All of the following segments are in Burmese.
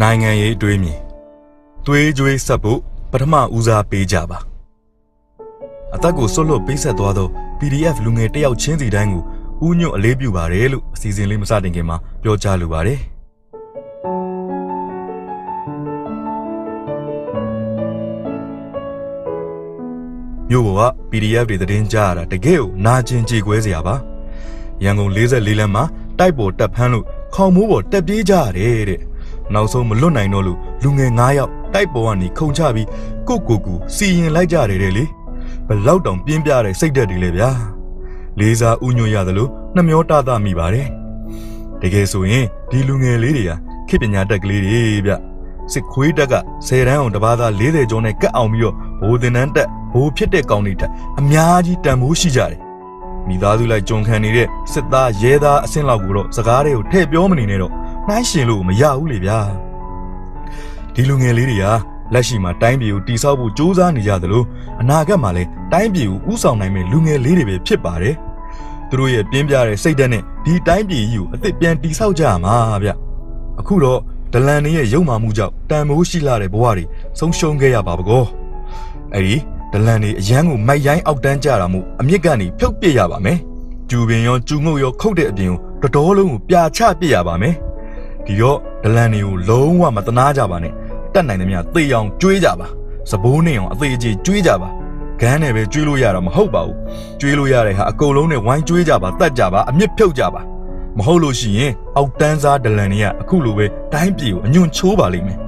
နိုင်ငံရေးအတွေးမြင်သွေးကြွေးဆက်ဖို့ပထမဦးစားပေးကြပါအသက်ကိုဆွတ်လွတ်ပေးဆက်သွားသော PDF လူငယ်တစ်ယောက်ချင်းစီတိုင်းကိုဥညွတ်အလေးပြုပါတယ်လို့အစီအစဉ်လေးမစတင်ခင်မှာပြောကြားလိုပါတယ် မြို့ပေါ်က PDF တွေသတင်းကြားရတာတကယ်ကိုနာကျင်ကြေကွဲစရာပါရန်ကုန်44လမ်းမှာတိုက်ပေါ်တက်ဖမ်းလို့ခေါင်မိုးပေါ်တက်ပြေးကြရတယ်တဲ့နောက်ဆုံးမလွတ်နိုင်တော့လို့လူငယ်9ယောက်တိုက်ပေါ်ကနေခုန်ချပြီးကိုကိုကူစီရင်လိုက်ကြတယ်တဲ့လေဘလောက်တောင်ပြင်းပြတဲ့စိတ်ဓာတ်တွေလေဗျာလေးစားဥညွတ်ရတယ်လို့နှမျောတသမိပါတယ်တကယ်ဆိုရင်ဒီလူငယ်လေးတွေကခေတ်ပညာတက်ကလေးတွေဗျစစ်ခွေးတက်က10တန်းအောင်တပါးသား40ကျော်နဲ့ကတ်အောင်ပြီးတော့ဘိုးတင်တန်းတက် ဘိုးဖြစ်တဲ့ကောင်တွေတက်အများကြီးတန်ဖိုးရှိကြတယ်မိသားစုလိုက်ကြုံခံနေတဲ့စစ်သားရဲသားအဆင့်လောက်ကိုတော့စကားတွေကိုထည့်ပြောမနေနဲ့တော့နှိုင်းရှင်လို့မရဘူးလေဗျာဒီလူငယ်လေးတွေကလက်ရှိမှာတိုင်းပြည်ကိုတိဆောက်ဖို့ကြိုးစားနေကြသလိုအနာဂတ်မှာလည်းတိုင်းပြည်ကိုဥဆောင်နိုင်မယ့်လူငယ်လေးတွေပဲဖြစ်ပါတယ်သူတို့ရဲ့ပြင်းပြတဲ့စိတ်ဓာတ်နဲ့ဒီတိုင်းပြည်ကြီးကိုအသစ်ပြန်တိဆောက်ကြရမှာဗျအခုတော့ဒလန်နေရဲ့ရုံမာမှုကြောင့်တန်မိုးရှိလာတဲ့ဘဝတွေဆုံးရှုံးခဲ့ရပါပကောအဲ့ဒီ ဒလန်နေအရန်ကိုမိုက်ရိုင်းအောက်တန်းကြတာမို့အမြင့်ကနေဖြုတ်ပစ်ရပါမယ်ကျူပင်ရောကျူငုတ်ရောခုတ်တဲ့အပြင်ကိုတတော်လုံးကိုပြာချပစ်ရပါမယ်ဒီတော့ဒလန်တွေကိုလုံးဝမတနာကြပါနဲ့တက်နိုင်သမျှသေအောင်ကျွေးကြပါစဘိုးနေအောင်အသေးအကျေကျွေးကြပါဂန်းနဲ့ပဲကျွေးလို့ရတာမဟုတ်ပါဘူးကျွေးလို့ရတဲ့ဟာအကုန်လုံးနဲ့ဝိုင်းကျွေးကြပါတတ်ကြပါအမြင့်ဖြုတ်ကြပါမဟုတ်လို့ရှိရင်အောက်တန်းစားဒလန်တွေကအခုလိုပဲတိုင်းပြည်ကိုအညွန့်ချိုးပါလိမ့်မယ်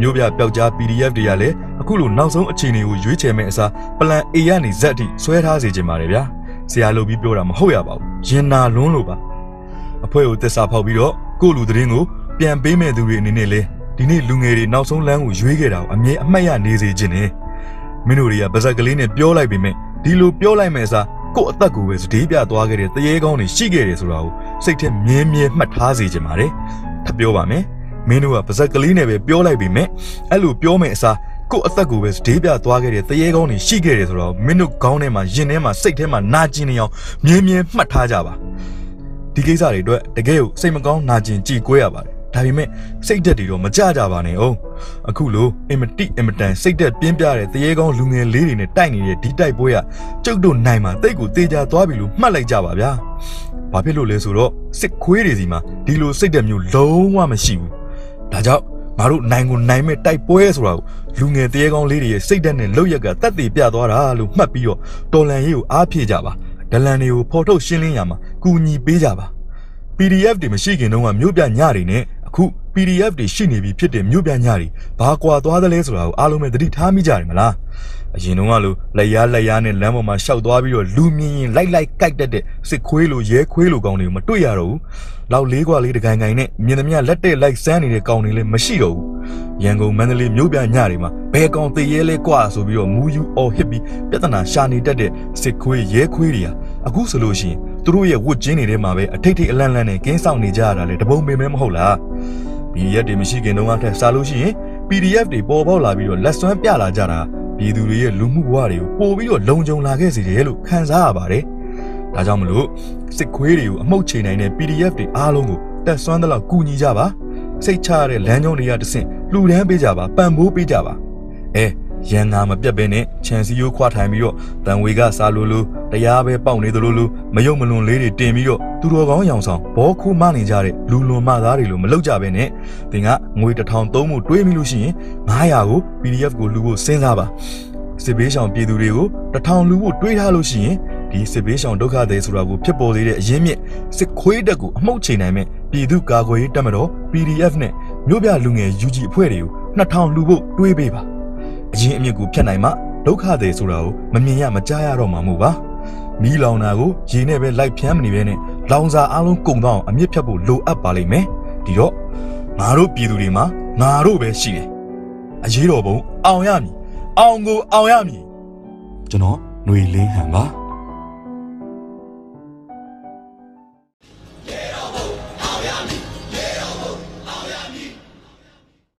မျိုးပြပျောက်ကြား PDF တွေကလည်း အခုလိုနောက်ဆုံးအခြေအနေကိုရွေးချယ်မဲ့အစားပလန် A ကနေ Z အထိဆွဲထားစေချင်ပါတယ်ဗျာဆရာလိုပြီးပြောတာမဟုတ်ရပါဘူးရင်နာလွန်းလို့ပါအဖွဲ့ကိုတစ္ဆာဖောက်ပြီးတော့ကိုယ့်လူသတင်းကိုပြန်ပေးမဲ့သူတွေအနေနဲ့လဲဒီနေ့လူငယ်တွေနောက်ဆုံးလမ်းကိုရွေးခဲ့တာကိုအမြဲအမှတ်ရနေစေခြင်းနဲ့မင်းတို့တွေကပါဇက်ကလေးနဲ့ပြောလိုက်ပေမဲ့ဒီလိုပြောလိုက်မဲ့အစားကိုယ့်အသက်ကိုပဲစတေးပြသွားခဲ့တဲ့တရေကောင်းတွေရှိခဲ့တယ်ဆိုတာကိုစိတ်ထဲမြဲမြဲမှတ်ထားစေခြင်းပါတယ်ထပ်ပြောပါမယ်မင်းတို့ကပါဇက်ကလေးနဲ့ပဲပြောလိုက်ပေမဲ့အဲ့လိုပြောမဲ့အစား ကိုယ့်အသက်ကိုပဲစတေးပြသွားခဲ့တဲ့တရေကောင်းတွေရှိခဲ့တယ်ဆိုတော့မင်းတို့ခေါင်းထဲမှာရင်ထဲမှာစိတ်ထဲမှာနာကျင်နေအောင်မြဲမြဲမှတ်ထားကြပါဒီကိစ္စတွေအတွက်တကယ်ကိုစိတ်မကောင်းနာကျင်ကြည်ကွဲရပါတယ်ဒါပေမဲ့စိတ်ဓာတ်တွေတော့မကြကြပါနဲ့အောင်အခုလိုအင်မတိအင်မတန်စိတ်ဓာတ်ပြင်းပြတဲ့တရေကောင်းလူငယ်လေးတွေနဲ့တိုက်နေတဲ့ဒီတိုက်ပွဲကကျုပ်တို့နိုင်မှာတိတ်ကိုတေချာသွားပြီလို့မှတ်လိုက်ကြပါဗျာဘာဖြစ်လို့လဲဆိုတော့စစ်ခွေးတွေစီမှာဒီလိုစိတ်ဓာတ်မျိုးလုံးဝမရှိဘူးဒါကြောင့် ငါတို့နိုင်ကိုနိုင်မဲ့တိုက်ပွဲဆိုတာကိုလူငယ်တရေကောင်းလေးတွေရဲ့စိတ်ဓာတ်နဲ့လောက်ရက်ကတက်တည်ပြသွားတာလို့မှတ်ပြီးတော့တော်လန်ရေးကိုအားဖြည့်ကြပါဒလန်တွေကိုဖော်ထုတ်ရှင်းလင်းရမှာကူညီပေးကြပါ PDF တွေမရှိခင်တုန်းကမြို့ပြညတွေနဲ့အခု PDF တွေရှိနေပြီဖြစ်တဲ့မြို့ပြညတွေဘာကွာသွားသလဲဆိုတာကိုအားလုံးပဲသတိထားမိကြတယ်မလားအရင်တုန်းကလိုလက်ရားလက်ရားနဲ့လမ်းပေါ်မှာရှောက်သွားပြီးတော့လူမြင်ရင်လိုက်လိုက်ကြိုက်တတ်တဲ့စစ်ခွေးလိုရဲခွေးလိုကောင်တွေကိုမတွေ့ရတော့ဘူးလောက်လေးကွာလေးတကန်ကန်နဲ့မြင်သမျှလက်တဲ့လိုက်စမ်းနေတဲ့ကောင်တွေလည်းမရှိတော့ဘူးရန်ကုန်မန္တလေးမြို့ပြညတွေမှာဘယ်ကောင်သေးရဲလဲကွာဆိုပြီးတော့မူယူအော်ဟစ်ပြီးပြဿနာရှာနေတတ်တဲ့စစ်ခွေးရဲခွေးတွေဟာအခုဆိုလို့ရှိရင်သူတို့ရဲ့ဝတ်ကျင်းတွေထဲမှာပဲအထိတ်ထိတ်အလန့်လန့်နဲ့ကင်းဆောင်နေကြရတာလေတပုံပင်ပဲမဟုတ်လား PDF တွေမရှိခင်တုန်းကထက်စားလို့ရှိရင် PDF တွေပေါ်ပေါက်လာပြီးတော့လက်စွမ်းပြလာကြတာပြည်သူတွေရဲ့လူမှုဘဝတွေကိုပို့ပြီးတော့လုံခြုံလာခဲ့စေတယ်လို့ခံစားရပါတယ်ဒါကြောင့်မလို့စစ်ခွေးတွေကိုအမှုတ်ချေနိုင်တဲ့ PDF တွေအားလုံးကိုတက်ဆွမ်းသလောက်ကူညီကြပါစိတ်ချရတဲ့လမ်းကြောင်းတွေကတဆင့်လှူဒန်းပေးကြပါပံ့ပိုးပေးကြပါအဲ ရန်ငါမပြတ်ပဲနဲ့ခြံစည်းရိုးခွာထိုင်ပြီးတော့တန်ဝေကစားလို့လို့တရားပဲပေါက်နေသလိုလိုမယုံမလွန်လေးတွေတင်ပြီးတော့သူတော်ကောင်းရောင်ဆောင်ဘောခိုးမနေကြတဲ့လူလွန်မသားတွေလိုမလုပ်ကြပဲနဲ့သင်ကငွေတစ်ထောင်သုံးဖို့တွေးမိလို့ရှိရင်900ကို PDF ကိုလူဖို့စဉ်းစားပါစစ်ဘေးရှောင်ပြည်သူတွေကိုတစ်ထောင်လူဖို့တွေးထားလို့ရှိရင်ဒီစစ်ဘေးရှောင်ဒုက္ခတွေဆိုတာကိုဖြစ်ပေါ်စေတဲ့အရင်းမြစ်စစ်ခွေးတက်ကိုအမှုတ်ချိန်နိုင်မဲ့ပြည်သူကာကွယ်ရေးတပ်မတော် PDF နဲ့မြို့ပြလူငယ် UG အဖွဲ့တွေကို2000လူဖို့တွေးပေးပါ အရင်အမြစ်ကိုဖြတ်နိုင်မှဒုက္ခတွေဆိုတာကိုမမြင်ရမကြားရတော့မှာမို့ပါမီးလောင်တာကိုရေနဲ့ပဲလိုက်ဖြန်းမနေပဲနဲ့လောင်စာအလုံးကုန်တော့အောင်အမြစ်ဖြတ်ဖို့လိုအပ်ပါလိမ့်မယ်ဒီတော့ငါတို့ပြည်သူတွေမှာငါတို့ပဲရှိတယ်အရေးတော်ပုံအောင်ရမည်အောင်ကိုအောင်ရမည်ကျွန်တော်ຫນွေလင်းဟန်ပါ